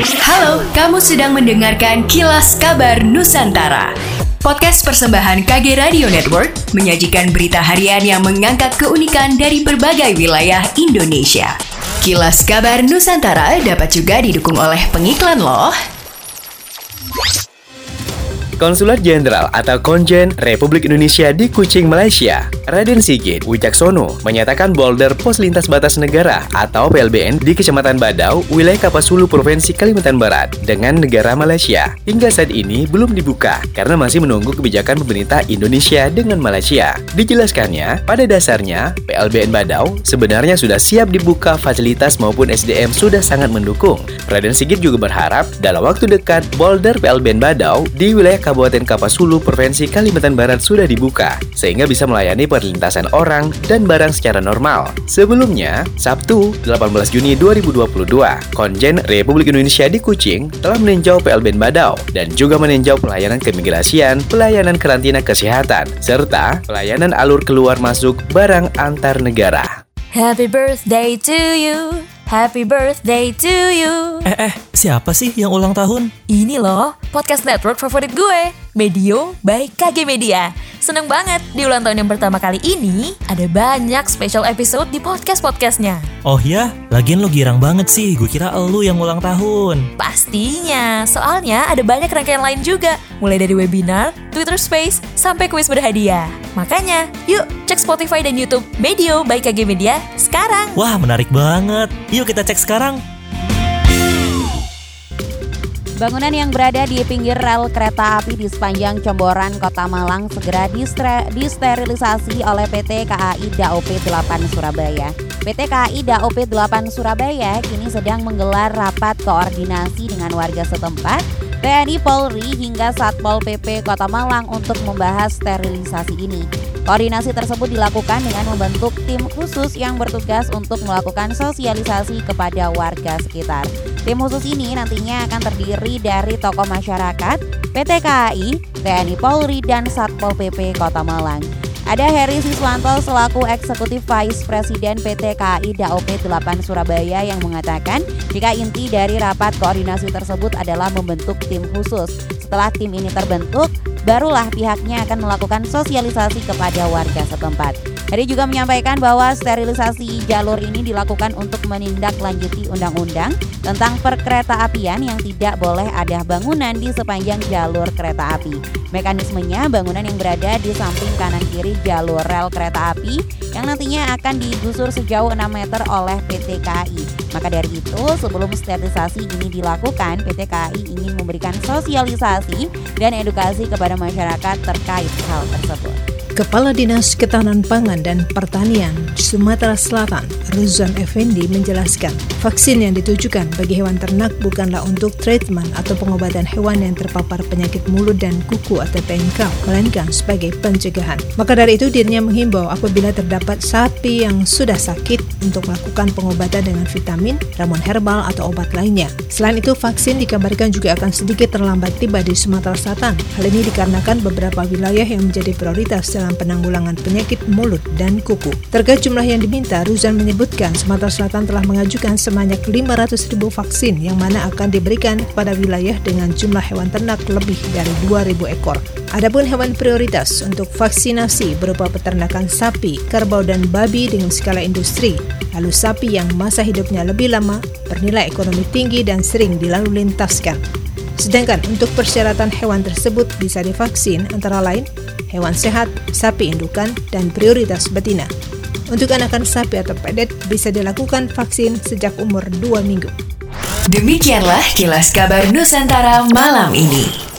Halo, kamu sedang mendengarkan Kilas Kabar Nusantara. Podcast persembahan KG Radio Network menyajikan berita harian yang mengangkat keunikan dari berbagai wilayah Indonesia. Kilas Kabar Nusantara dapat juga didukung oleh pengiklan loh. Konsulat Jenderal atau Konjen Republik Indonesia di Kuching, Malaysia, Raden Sigit Wicaksono menyatakan boulder pos lintas batas negara atau PLBN di Kecamatan Badau, wilayah Kapasulu, Provinsi Kalimantan Barat dengan negara Malaysia. Hingga saat ini belum dibuka karena masih menunggu kebijakan pemerintah Indonesia dengan Malaysia. Dijelaskannya, pada dasarnya PLBN Badau sebenarnya sudah siap dibuka fasilitas maupun SDM sudah sangat mendukung. Raden Sigit juga berharap dalam waktu dekat boulder PLBN Badau di wilayah Kabupaten Kapasulu, Provinsi Kalimantan Barat sudah dibuka, sehingga bisa melayani perlintasan orang dan barang secara normal. Sebelumnya, Sabtu 18 Juni 2022, Konjen Republik Indonesia di Kuching telah meninjau PLBN Badau dan juga meninjau pelayanan keimigrasian, pelayanan karantina kesehatan, serta pelayanan alur keluar masuk barang antar negara. Happy birthday to you. Happy birthday to you. Eh, eh, siapa sih yang ulang tahun? Ini loh, podcast network favorit gue, Medio by KG Media. Seneng banget, di ulang tahun yang pertama kali ini, ada banyak special episode di podcast-podcastnya. Oh ya, lagian lo girang banget sih, gue kira elu yang ulang tahun. Pastinya, soalnya ada banyak rangkaian lain juga, mulai dari webinar, Twitter Space, sampai kuis berhadiah. Makanya, yuk cek Spotify dan YouTube Medio by KG Media sekarang. Wah, menarik banget. Yuk kita cek sekarang. Bangunan yang berada di pinggir rel kereta api di sepanjang Comboran, Kota Malang segera distre- disterilisasi oleh PT KAI DAOP 8 Surabaya. PT KAI DAOP 8 Surabaya kini sedang menggelar rapat koordinasi dengan warga setempat, TNI Polri hingga Satpol PP Kota Malang untuk membahas sterilisasi ini. Koordinasi tersebut dilakukan dengan membentuk tim khusus yang bertugas untuk melakukan sosialisasi kepada warga sekitar. Tim khusus ini nantinya akan terdiri dari tokoh masyarakat, PT KAI, TNI Polri, dan Satpol PP Kota Malang. Ada Heri Siswanto selaku Eksekutif Vice Presiden PT KAI DAOP 8 Surabaya yang mengatakan jika inti dari rapat koordinasi tersebut adalah membentuk tim khusus. Setelah tim ini terbentuk, barulah pihaknya akan melakukan sosialisasi kepada warga setempat. Heri juga menyampaikan bahwa sterilisasi jalur ini dilakukan untuk menindaklanjuti undang-undang tentang perkereta apian yang tidak boleh ada bangunan di sepanjang jalur kereta api. Mekanismenya bangunan yang berada di samping kanan kiri jalur rel kereta api yang nantinya akan digusur sejauh 6 meter oleh PT KAI. Maka dari itu, sebelum sterilisasi ini dilakukan, PT KAI ingin memberikan sosialisasi dan edukasi kepada masyarakat terkait hal tersebut. Kepala Dinas Ketahanan Pangan dan Pertanian Sumatera Selatan, Ruzan Effendi menjelaskan, vaksin yang ditujukan bagi hewan ternak bukanlah untuk treatment atau pengobatan hewan yang terpapar penyakit mulut dan kuku atau PMK, melainkan sebagai pencegahan. Maka dari itu dirinya menghimbau apabila terdapat sapi yang sudah sakit untuk melakukan pengobatan dengan vitamin, ramuan herbal atau obat lainnya. Selain itu, vaksin dikabarkan juga akan sedikit terlambat tiba di Sumatera Selatan. Hal ini dikarenakan beberapa wilayah yang menjadi prioritas dalam penanggulangan penyakit mulut dan kuku. Terkait jumlah yang diminta, Ruzan menyebutkan Sumatera Selatan telah mengajukan sebanyak 500 ribu vaksin yang mana akan diberikan kepada wilayah dengan jumlah hewan ternak lebih dari 2.000 ekor. Adapun hewan prioritas untuk vaksinasi berupa peternakan sapi, kerbau, dan babi dengan skala industri, lalu sapi yang masa hidupnya lebih lama, bernilai ekonomi tinggi dan sering dilalu lintaskan. Sedangkan untuk persyaratan hewan tersebut bisa divaksin antara lain hewan sehat, sapi indukan, dan prioritas betina. Untuk anakan sapi atau pedet bisa dilakukan vaksin sejak umur 2 minggu. Demikianlah kilas kabar Nusantara malam ini.